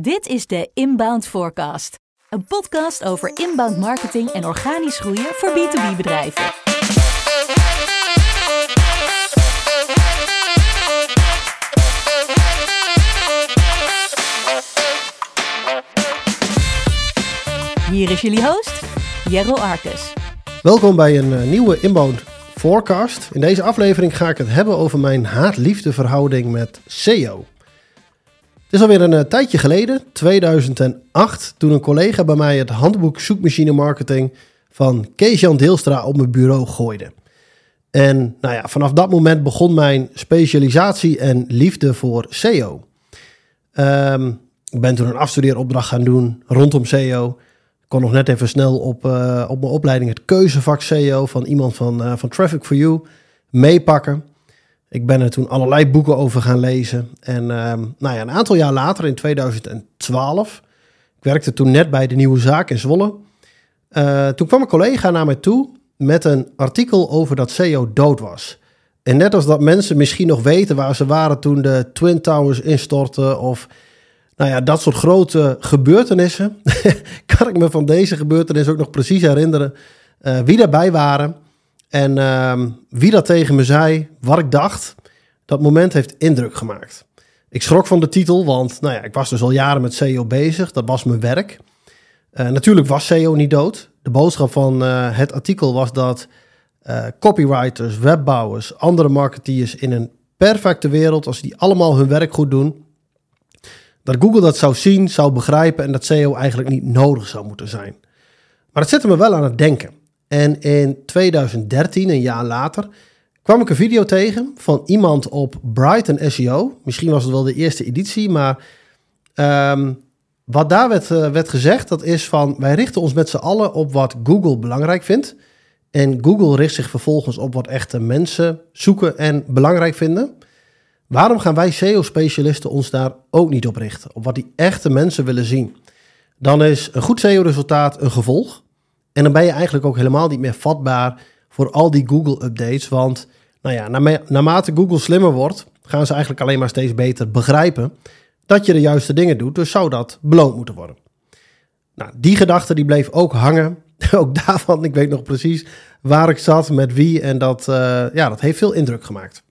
Dit is de Inbound Forecast, een podcast over inbound marketing en organisch groeien voor B2B bedrijven. Hier is jullie host, Jero Arkus. Welkom bij een eh, nieuwe Inbound Forecast. In deze aflevering ga ik het hebben over mijn haat-liefde verhouding met SEO. Het is alweer een uh, tijdje geleden, 2008, toen een collega bij mij het handboek zoekmachine marketing van Kees-Jan Deelstra op mijn bureau gooide. En nou ja, vanaf dat moment begon mijn specialisatie en liefde voor SEO. Ehm, ik ben toen een afstudeeropdracht gaan doen rondom SEO. Ik kon nog net even snel op, uh, op mijn opleiding het keuzevak SEO van iemand van, uh, van Traffic for You meepakken. Ik ben er toen allerlei boeken over gaan lezen. En um, nou ja, een aantal jaar later, in 2012, ik werkte toen net bij de Nieuwe Zaak in Zwolle. Uh, toen kwam een collega naar mij toe met een artikel over dat SEO dood was. En net als dat mensen misschien nog weten waar ze waren toen de Twin Towers instortten of nou ja, dat soort grote gebeurtenissen, kan ik me van deze gebeurtenis ook nog precies herinneren uh, wie daarbij waren. En uh, wie dat tegen me zei, wat ik dacht, dat moment heeft indruk gemaakt. Ik schrok van de titel, want nou ja, ik was dus al jaren met SEO bezig. Dat was mijn werk. Uh, natuurlijk was SEO niet dood. De boodschap van uh, het artikel was dat uh, copywriters, webbouwers, andere marketeers in een perfecte wereld, als die allemaal hun werk goed doen, dat Google dat zou zien, zou begrijpen en dat SEO eigenlijk niet nodig zou moeten zijn. Maar het zette me wel aan het denken. En in 2013, een jaar later, kwam ik een video tegen van iemand op Brighton SEO. Misschien was het wel de eerste editie, maar um, wat daar werd, uh, werd gezegd, dat is van wij richten ons met z'n allen op wat Google belangrijk vindt. En Google richt zich vervolgens op wat echte mensen zoeken en belangrijk vinden. Waarom gaan wij SEO-specialisten ons daar ook niet op richten? Op wat die echte mensen willen zien? Dan is een goed SEO-resultaat een gevolg. En dan ben je eigenlijk ook helemaal niet meer vatbaar voor al die Google-updates. Want nou ja, naarmate Google slimmer wordt, gaan ze eigenlijk alleen maar steeds beter begrijpen dat je de juiste dingen doet. Dus zou dat beloond moeten worden. Nou, die gedachte die bleef ook hangen. ook daarvan, ik weet nog precies waar ik zat, met wie. En dat, uh, ja, dat heeft veel indruk gemaakt.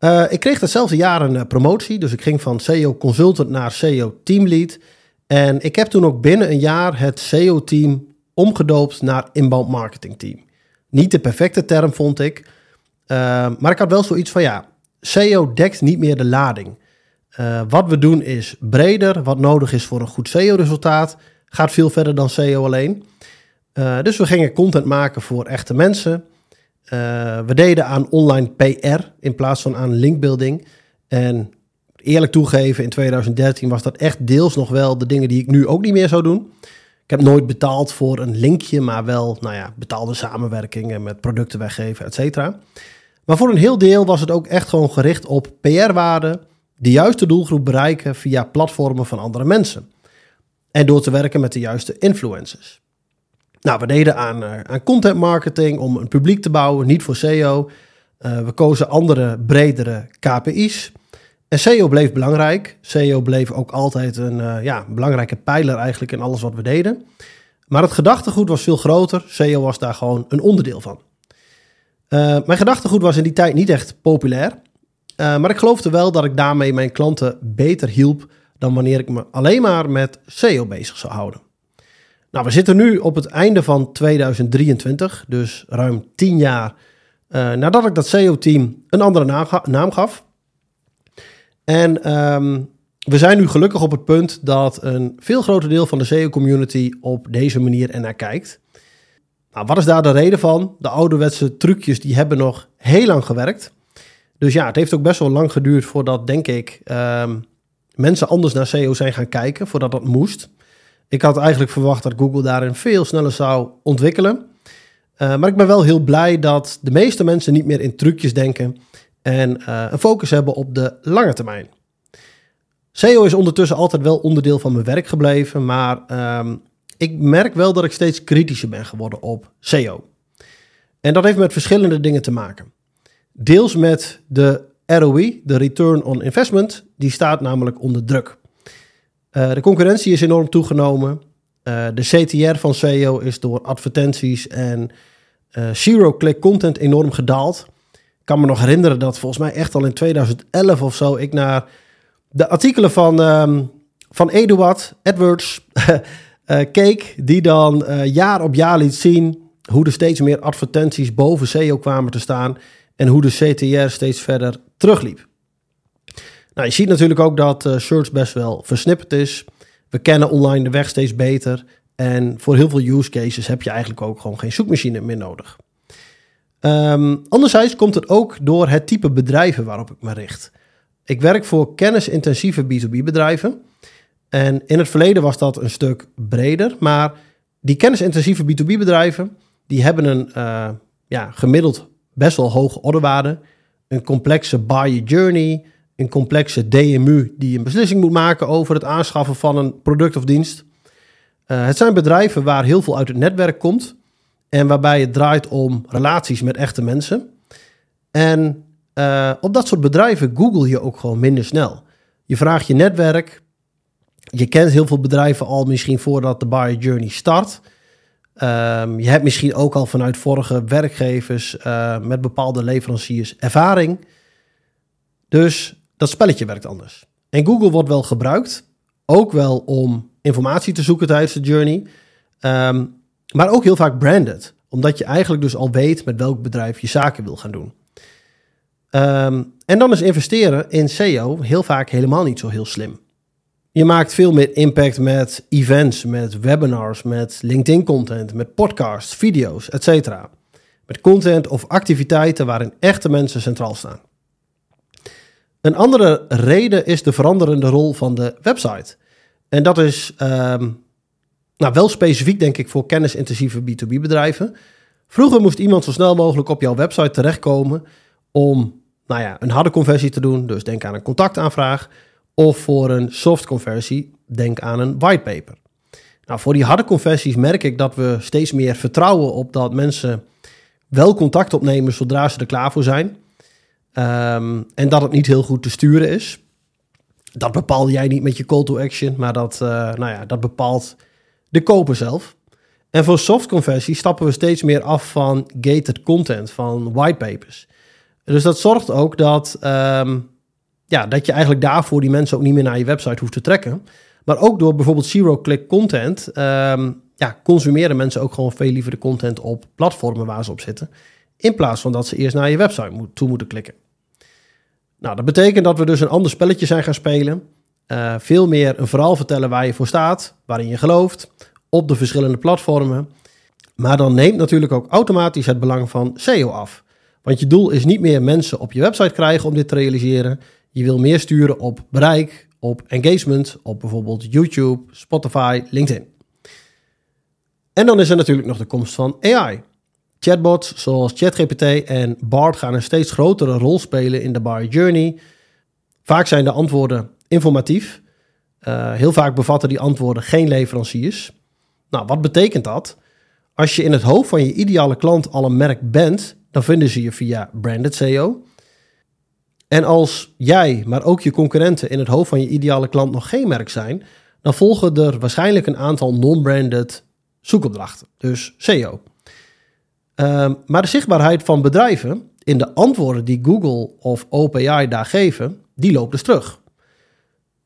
Uh, ik kreeg datzelfde jaar een uh, promotie. Dus ik ging van SEO consultant naar SEO teamlead. En ik heb toen ook binnen een jaar het SEO-team omgedoopt naar inbound marketing team. Niet de perfecte term vond ik, uh, maar ik had wel zoiets van ja, SEO dekt niet meer de lading. Uh, wat we doen is breder, wat nodig is voor een goed SEO-resultaat, gaat veel verder dan SEO alleen. Uh, dus we gingen content maken voor echte mensen. we deden aan online PR in plaats van aan linkbuilding. En eerlijk toegeven, in 2013 was dat echt deels nog wel de dingen die ik nu ook niet meer zou doen. Ik heb nooit betaald voor een linkje, maar wel nou ja, betaalde samenwerkingen met producten weggeven, et cetera. Maar voor een heel deel was het ook echt gewoon gericht op PR-waarde, de juiste doelgroep bereiken via platformen van andere mensen. En door te werken met de juiste influencers. Nou, we deden aan, uh, aan content marketing om een publiek te bouwen, niet voor SEO. Uh, we kozen andere, bredere KPI's. En SEO bleef belangrijk. SEO bleef ook altijd een uh, ja, belangrijke pijler eigenlijk in alles wat we deden. Maar het gedachtegoed was veel groter. SEO was daar gewoon een onderdeel van. Uh, mijn gedachtegoed was in die tijd niet echt populair. Uh, maar ik geloofde wel dat ik daarmee mijn klanten beter hielp dan wanneer ik me alleen maar met SEO bezig zou houden. Nou, we zitten nu op het einde van 2023, dus ruim 10 jaar nadat ik dat SEO-team een andere naam gaf. En um, we zijn nu gelukkig op het punt dat een veel groter deel van de SEO-community op deze manier ernaar kijkt. Nou, wat is daar de reden van? De ouderwetse trucjes die hebben nog heel lang gewerkt. Dus ja, het heeft ook best wel lang geduurd voordat, denk ik, um, mensen anders naar SEO zijn gaan kijken, voordat dat moest. Ik had eigenlijk verwacht dat Google daarin veel sneller zou ontwikkelen. Uh, maar ik ben wel heel blij dat de meeste mensen niet meer in trucjes denken en uh, een focus hebben op de lange termijn. SEO is ondertussen altijd wel onderdeel van mijn werk gebleven, maar um, ik merk wel dat ik steeds kritischer ben geworden op SEO. En dat heeft met verschillende dingen te maken. Deels met de ROI, de Return on Investment, die staat namelijk onder druk. de concurrentie is enorm toegenomen. de CTR van SEO is door advertenties en zero-click content enorm gedaald. Kan me nog herinneren dat volgens mij echt al in 2011 of zo ik naar de artikelen van, um, van Eduard Edwards uh, keek, die dan uh, jaar op jaar liet zien hoe er steeds meer advertenties boven SEO kwamen te staan en hoe de CTR steeds verder terugliep. Nou, je ziet natuurlijk ook dat search best wel versnipperd is. We kennen online de weg steeds beter. En voor heel veel use cases heb je eigenlijk ook gewoon geen zoekmachine meer nodig. Um, anderzijds komt het ook door het type bedrijven waarop ik me richt. Ik werk voor kennisintensieve B2B bedrijven. En in het verleden was dat een stuk breder. Maar die kennisintensieve B2B bedrijven, die hebben een uh, ja, gemiddeld best wel hoge orderwaarde. Een complexe buyer journey. Een complexe DMU die een beslissing moet maken over het aanschaffen van een product of dienst. Uh, het zijn bedrijven waar heel veel uit het netwerk komt. En waarbij het draait om relaties met echte mensen. En uh, op dat soort bedrijven google je ook gewoon minder snel. Je vraagt je netwerk. Je kent heel veel bedrijven al misschien voordat de buyer journey start. Um, je hebt misschien ook al vanuit vorige werkgevers uh, met bepaalde leveranciers ervaring. Dus dat spelletje werkt anders. En Google wordt wel gebruikt, ook wel om informatie te zoeken tijdens de journey. Um, maar ook heel vaak branded, omdat je eigenlijk dus al weet met welk bedrijf je zaken wil gaan doen. Um, en dan is investeren in SEO heel vaak helemaal niet zo heel slim. Je maakt veel meer impact met events, met webinars, met LinkedIn-content, met podcasts, video's, etc. Met content of activiteiten waarin echte mensen centraal staan. Een andere reden is de veranderende rol van de website. En dat is um, nou, wel specifiek denk ik voor kennisintensieve B2B bedrijven. Vroeger moest iemand zo snel mogelijk op jouw website terechtkomen om nou ja, een harde conversie te doen. Dus denk aan een contactaanvraag. Of voor een soft conversie, denk aan een whitepaper. Nou, voor die harde conversies merk ik dat we steeds meer vertrouwen op dat mensen wel contact opnemen zodra ze er klaar voor zijn. Um, en dat het niet heel goed te sturen is. Dat bepaal jij niet met je call to action, maar dat, uh, nou ja, dat bepaalt de koper zelf. En voor soft conversie stappen we steeds meer af van gated content, van whitepapers. Dus dat zorgt ook dat, um, ja, dat je eigenlijk daarvoor die mensen ook niet meer naar je website hoeft te trekken. Maar ook door bijvoorbeeld zero-click content, um, ja, consumeren mensen ook gewoon veel liever de content op platformen waar ze op zitten. In plaats van dat ze eerst naar je website toe moeten klikken. Nou, dat betekent dat we dus een ander spelletje zijn gaan spelen. Uh, veel meer een verhaal vertellen waar je voor staat, waarin je gelooft, op de verschillende platformen. Maar dan neemt natuurlijk ook automatisch het belang van SEO af. Want je doel is niet meer mensen op je website krijgen om dit te realiseren. Je wil meer sturen op bereik, op engagement, op bijvoorbeeld YouTube, Spotify, LinkedIn. En dan is er natuurlijk nog de komst van AI. Chatbots zoals ChatGPT en Bard gaan een steeds grotere rol spelen in de buyer journey. Vaak zijn de antwoorden informatief. Uh, heel vaak bevatten die antwoorden geen leveranciers. Nou, wat betekent dat? Als je in het hoofd van je ideale klant al een merk bent, dan vinden ze je via branded SEO. En als jij, maar ook je concurrenten in het hoofd van je ideale klant nog geen merk zijn, dan volgen er waarschijnlijk een aantal non-branded zoekopdrachten, dus SEO. Ehm, maar de zichtbaarheid van bedrijven in de antwoorden die Google of OpenAI daar geven, die loopt dus terug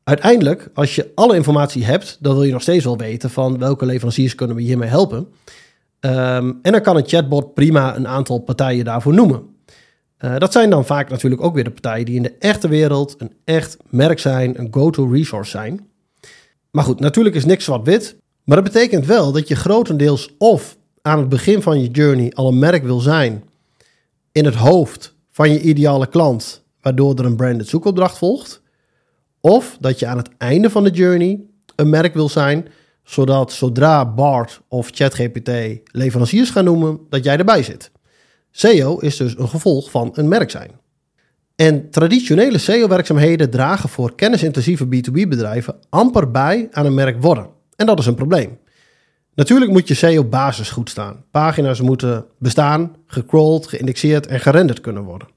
uiteindelijk, als je alle informatie hebt, dan wil je nog steeds wel weten van welke leveranciers kunnen we hiermee helpen. Um, en dan kan een chatbot prima een aantal partijen daarvoor noemen. Uh, dat zijn dan vaak natuurlijk ook weer de partijen die in de echte wereld een echt merk zijn, een go-to resource zijn. Maar goed, natuurlijk is niks zwart-wit. Maar dat betekent wel dat je grotendeels of aan het begin van je journey al een merk wil zijn in het hoofd van je ideale klant, waardoor er een branded zoekopdracht volgt. Of dat je aan het einde van de journey een merk wil zijn, zodat zodra Bart of ChatGPT leveranciers gaan noemen, dat jij erbij zit. SEO is dus een gevolg van een merk zijn. En traditionele SEO-werkzaamheden dragen voor kennisintensieve B2B-bedrijven amper bij aan een merk worden. En dat is een probleem. Natuurlijk moet je SEO-basis goed staan. Pagina's moeten bestaan, gecrawled, geïndexeerd en gerenderd kunnen worden.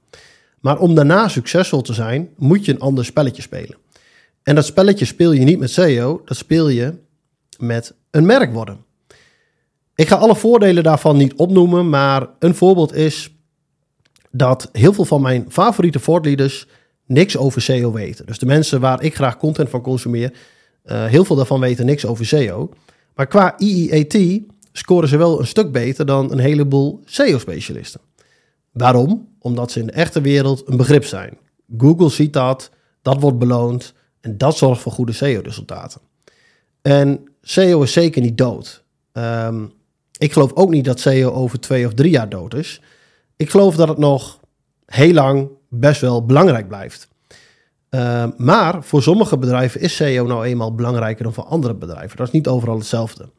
Maar om daarna succesvol te zijn, moet je een ander spelletje spelen. En dat spelletje speel je niet met SEO, dat speel je met een merk worden. Ik ga alle voordelen daarvan niet opnoemen, maar een voorbeeld is dat heel veel van mijn favoriete voortleaders niks over SEO weten. Dus de mensen waar ik graag content van consumeer, uh, heel veel daarvan weten niks over SEO. Maar qua EEAT scoren ze wel een stuk beter dan een heleboel SEO-specialisten. Waarom? Omdat ze in de echte wereld een begrip zijn. Google ziet dat, dat wordt beloond en dat zorgt voor goede SEO-resultaten. En SEO is zeker niet dood. Um, ik geloof ook niet dat SEO over twee of drie jaar dood is. Ik geloof dat het nog heel lang best wel belangrijk blijft. Uh, maar voor sommige bedrijven is SEO nou eenmaal belangrijker dan voor andere bedrijven. Dat is niet overal hetzelfde.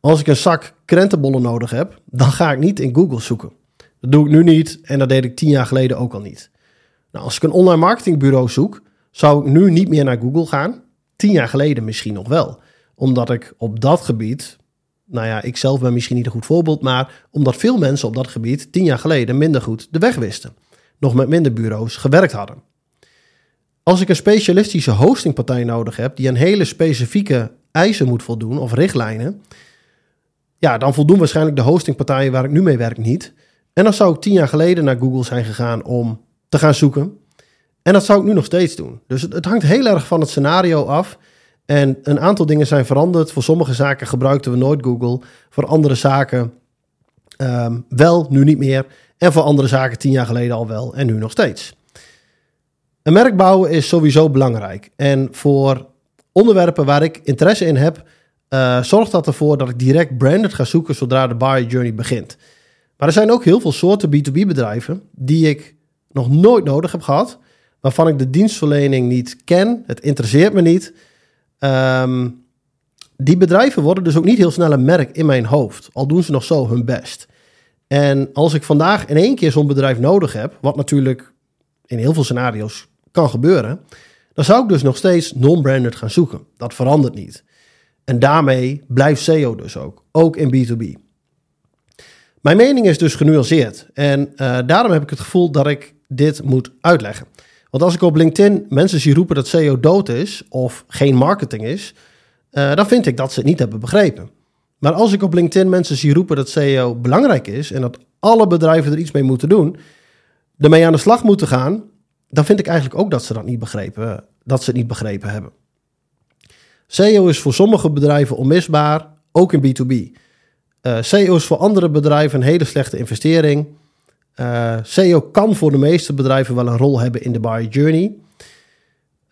Als ik een zak krentenbollen nodig heb, dan ga ik niet in Google zoeken. Dat doe ik nu niet en dat deed ik tien jaar geleden ook al niet. Nou, als ik een online marketingbureau zoek, zou ik nu niet meer naar Google gaan. Tien jaar geleden misschien nog wel. Omdat ik op dat gebied nou ja, ik zelf ben misschien niet een goed voorbeeld, maar omdat veel mensen op dat gebied tien jaar geleden minder goed de weg wisten, nog met minder bureaus gewerkt hadden. Als ik een specialistische hostingpartij nodig heb die aan hele specifieke eisen moet voldoen of richtlijnen, ja, dan voldoen waarschijnlijk de hostingpartijen waar ik nu mee werk niet. En dan zou ik tien jaar geleden naar Google zijn gegaan om te gaan zoeken. En dat zou ik nu nog steeds doen. Dus het, hangt heel erg van het scenario af en een aantal dingen zijn veranderd. Voor sommige zaken gebruikten we nooit Google. Voor andere zaken ehm, wel, nu niet meer. En voor andere zaken tien jaar geleden al wel en nu nog steeds. Een merk bouwen is sowieso belangrijk. En voor onderwerpen waar ik interesse in heb, uh, zorgt dat ervoor dat ik direct branded ga zoeken zodra de buyer journey begint. Maar er zijn ook heel veel soorten B2B bedrijven die ik nog nooit nodig heb gehad, waarvan ik de dienstverlening niet ken, het interesseert me niet. Ehm, die bedrijven worden dus ook niet heel snel een merk in mijn hoofd, al doen ze nog zo hun best. En als ik vandaag in één keer zo'n bedrijf nodig heb, wat natuurlijk in heel veel scenario's kan gebeuren, dan zou ik dus nog steeds non-branded gaan zoeken. Dat verandert niet. En daarmee blijft SEO dus ook, ook in B2B. Mijn mening is dus genuanceerd en uh, daarom heb ik het gevoel dat ik dit moet uitleggen. Want als ik op LinkedIn mensen zie roepen dat SEO dood is of geen marketing is, uh, dan vind ik dat ze het niet hebben begrepen. Maar als ik op LinkedIn mensen zie roepen dat SEO belangrijk is en dat alle bedrijven er iets mee moeten doen, ermee aan de slag moeten gaan, dan vind ik eigenlijk ook dat ze dat niet begrepen, dat ze het niet begrepen hebben. SEO is voor sommige bedrijven onmisbaar, ook in B2B. Uh, eh, SEO is voor andere bedrijven een hele slechte investering. Uh, eh, SEO kan voor de meeste bedrijven wel een rol hebben in de buyer journey.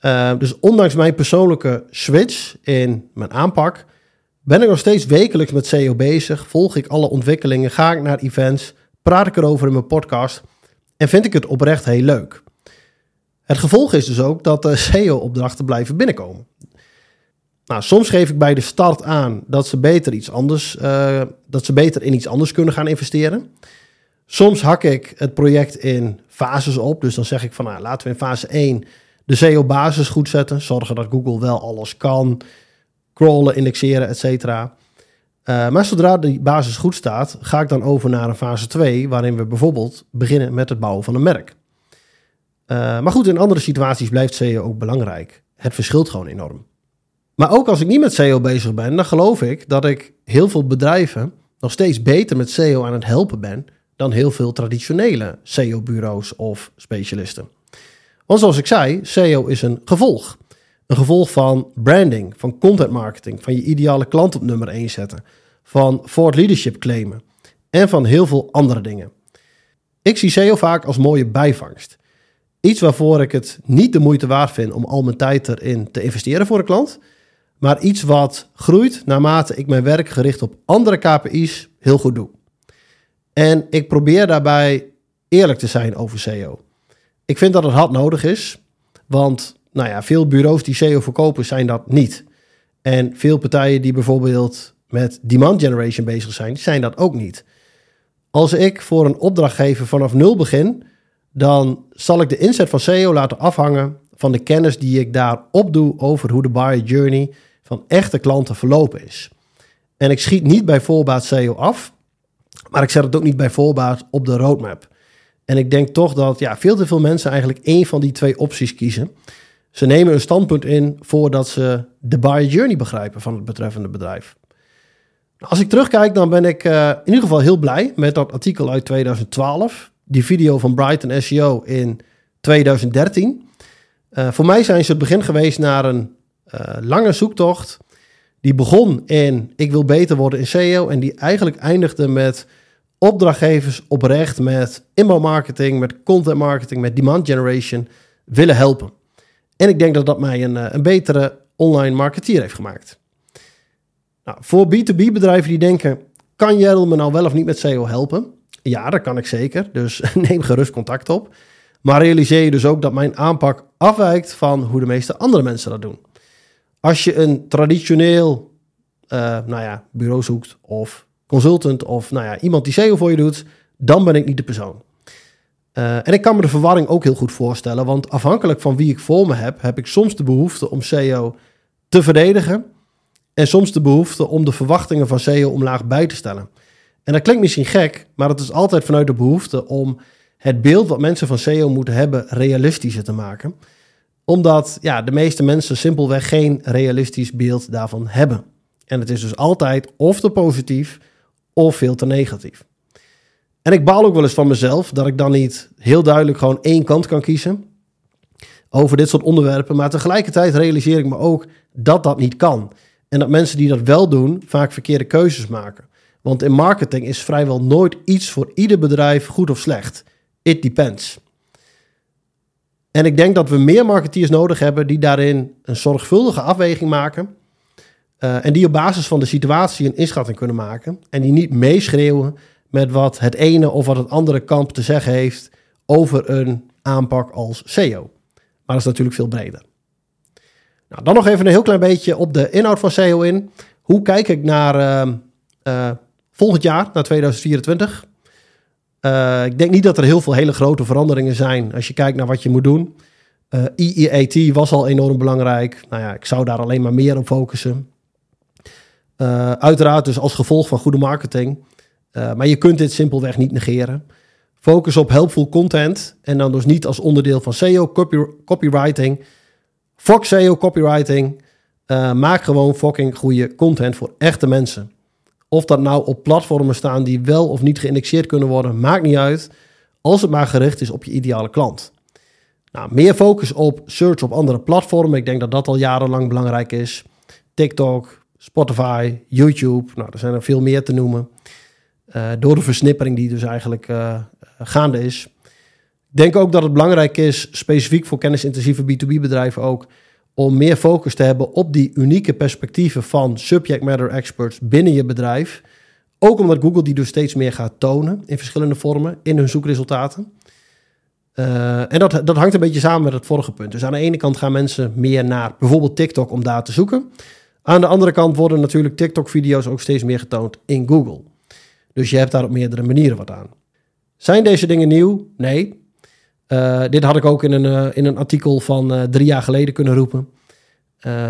Uh, dus ondanks mijn persoonlijke switch in mijn aanpak, ben ik nog steeds wekelijks met SEO bezig. Volg ik alle ontwikkelingen, ga ik naar events, praat ik erover in mijn podcast en vind ik het oprecht heel leuk. Het gevolg is dus ook dat de SEO-opdrachten blijven binnenkomen. Nou, soms geef ik bij de start aan dat ze beter iets anders, uh, dat ze beter in iets anders kunnen gaan investeren. Soms hak ik het project in fases op. Dus dan zeg ik van nou, laten we in fase 1 de SEO-basis goed zetten. Zorgen dat Google wel alles kan. Crawlen, indexeren, et cetera. Uh, maar zodra die basis goed staat, ga ik dan over naar een fase 2, waarin we bijvoorbeeld beginnen met het bouwen van een merk. Uh, maar goed, in andere situaties blijft SEO ook belangrijk. Het verschilt gewoon enorm. Maar ook als ik niet met SEO bezig ben, dan geloof ik dat ik heel veel bedrijven nog steeds beter met SEO aan het helpen ben dan heel veel traditionele SEO-bureaus of specialisten. Want zoals ik zei, SEO is een gevolg. Een gevolg van branding, van content marketing, van je ideale klant op nummer 1 zetten, van thought leadership claimen en van heel veel andere dingen. Ik zie SEO vaak als mooie bijvangst. Iets waarvoor ik het niet de moeite waard vind om al mijn tijd erin te investeren voor een klant, maar iets wat groeit naarmate ik mijn werk gericht op andere KPI's heel goed doe. En ik probeer daarbij eerlijk te zijn over SEO. Ik vind dat het hard nodig is, want nou ja, veel bureaus die SEO verkopen zijn dat niet. En veel partijen die bijvoorbeeld met demand generation bezig zijn, zijn dat ook niet. Als ik voor een opdrachtgever vanaf nul begin, dan zal ik de inzet van SEO laten afhangen van de kennis die ik daar opdoe over hoe de buyer journey van echte klanten verlopen is. En ik schiet niet bij voorbaat SEO af, maar ik zet het ook niet bij voorbaat op de roadmap. En ik denk toch dat ja, veel te veel mensen eigenlijk één van die twee opties kiezen. Ze nemen een standpunt in voordat ze de buyer journey begrijpen van het betreffende bedrijf. Als ik terugkijk, dan ben ik uh, in ieder geval heel blij met dat artikel uit 2012. Die video van Brighton SEO in 2013. Uh, voor mij zijn ze het begin geweest naar een uh, lange zoektocht. Die begon in ik wil beter worden in SEO. En die eigenlijk eindigde met opdrachtgevers oprecht met inbouwmarketing, met content marketing, met demand generation willen helpen. En ik denk dat dat mij een, een betere online marketeer heeft gemaakt. Nou, voor B2B bedrijven die denken, kan Jerel me nou wel of niet met SEO helpen? Ja, dat kan ik zeker, dus neem gerust contact op. Maar realiseer je dus ook dat mijn aanpak afwijkt van hoe de meeste andere mensen dat doen. Als je een traditioneel uh, nou ja, bureau zoekt of consultant of nou ja, iemand die SEO voor je doet, dan ben ik niet de persoon. Uh, en ik kan me de verwarring ook heel goed voorstellen, want afhankelijk van wie ik voor me heb, heb ik soms de behoefte om SEO te verdedigen en soms de behoefte om de verwachtingen van SEO omlaag bij te stellen. En dat klinkt misschien gek, maar het is altijd vanuit de behoefte om het beeld wat mensen van SEO moeten hebben realistischer te maken. Omdat ja, de meeste mensen simpelweg geen realistisch beeld daarvan hebben. En het is dus altijd of te positief of veel te negatief. En ik baal ook wel eens van mezelf dat ik dan niet heel duidelijk gewoon één kant kan kiezen over dit soort onderwerpen. Maar tegelijkertijd realiseer ik me ook dat dat niet kan. En dat mensen die dat wel doen, vaak verkeerde keuzes maken. Want in marketing is vrijwel nooit iets voor ieder bedrijf goed of slecht. It depends. En ik denk dat we meer marketeers nodig hebben die daarin een zorgvuldige afweging maken. Uh, en die op basis van de situatie een inschatting kunnen maken. En die niet meeschreeuwen met wat het ene of wat het andere kamp te zeggen heeft over een aanpak als SEO. Maar dat is natuurlijk veel breder. Nou, dan nog even een heel klein beetje op de inhoud van SEO in. Hoe kijk ik naar uh, uh, volgend jaar, naar 2024? Uh, ik denk niet dat er heel veel hele grote veranderingen zijn als je kijkt naar wat je moet doen. EEAT was al enorm belangrijk. Nou ja, ik zou daar alleen maar meer op focussen. Uh, uiteraard dus als gevolg van goede marketing. maar je kunt dit simpelweg niet negeren. Focus op helpful content en dan dus niet als onderdeel van SEO, copy, copywriting. Fox SEO, copywriting. maak gewoon fucking goede content voor echte mensen. Of dat nou op platformen staan die wel of niet geïndexeerd kunnen worden, maakt niet uit. Als het maar gericht is op je ideale klant. Nou, meer focus op search op andere platformen. Ik denk dat dat al jarenlang belangrijk is. TikTok, Spotify, YouTube. Nou, er zijn er veel meer te noemen. Uh, door de versnippering die dus eigenlijk uh, gaande is. Ik denk ook dat het belangrijk is, specifiek voor kennisintensieve B2B bedrijven ook, om meer focus te hebben op die unieke perspectieven van subject matter experts binnen je bedrijf. Ook omdat Google die dus steeds meer gaat tonen in verschillende vormen in hun zoekresultaten. Uh, en dat, dat hangt een beetje samen met het vorige punt. Dus aan de ene kant gaan mensen meer naar bijvoorbeeld TikTok om daar te zoeken. Aan de andere kant worden natuurlijk TikTok-video's ook steeds meer getoond in Google. Dus je hebt daar op meerdere manieren wat aan. Zijn deze dingen nieuw? Nee. Uh, dit had ik ook in een, uh, in een artikel van uh, drie jaar geleden kunnen roepen.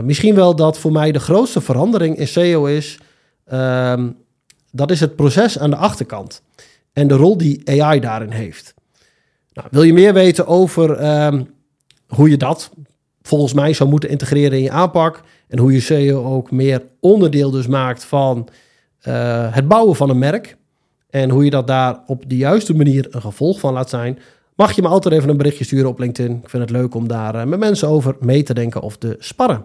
misschien wel dat voor mij de grootste verandering in SEO is. Ehm, dat is het proces aan de achterkant. En de rol die AI daarin heeft. Nou, wil je meer weten over um, hoe je dat volgens mij zou moeten integreren in je aanpak. En hoe je SEO ook meer onderdeel dus maakt van het bouwen van een merk. En hoe je dat daar op de juiste manier een gevolg van laat zijn mag je me altijd even een berichtje sturen op LinkedIn. Ik vind het leuk om daar uh, met mensen over mee te denken of te sparren.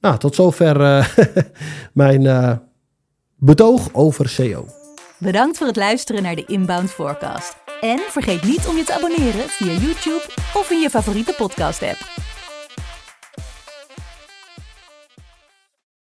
Nou, tot zover uh, mijn betoog over SEO. Bedankt voor het luisteren naar de Inbound Forecast. En vergeet niet om je te abonneren via YouTube of in je favoriete podcast app.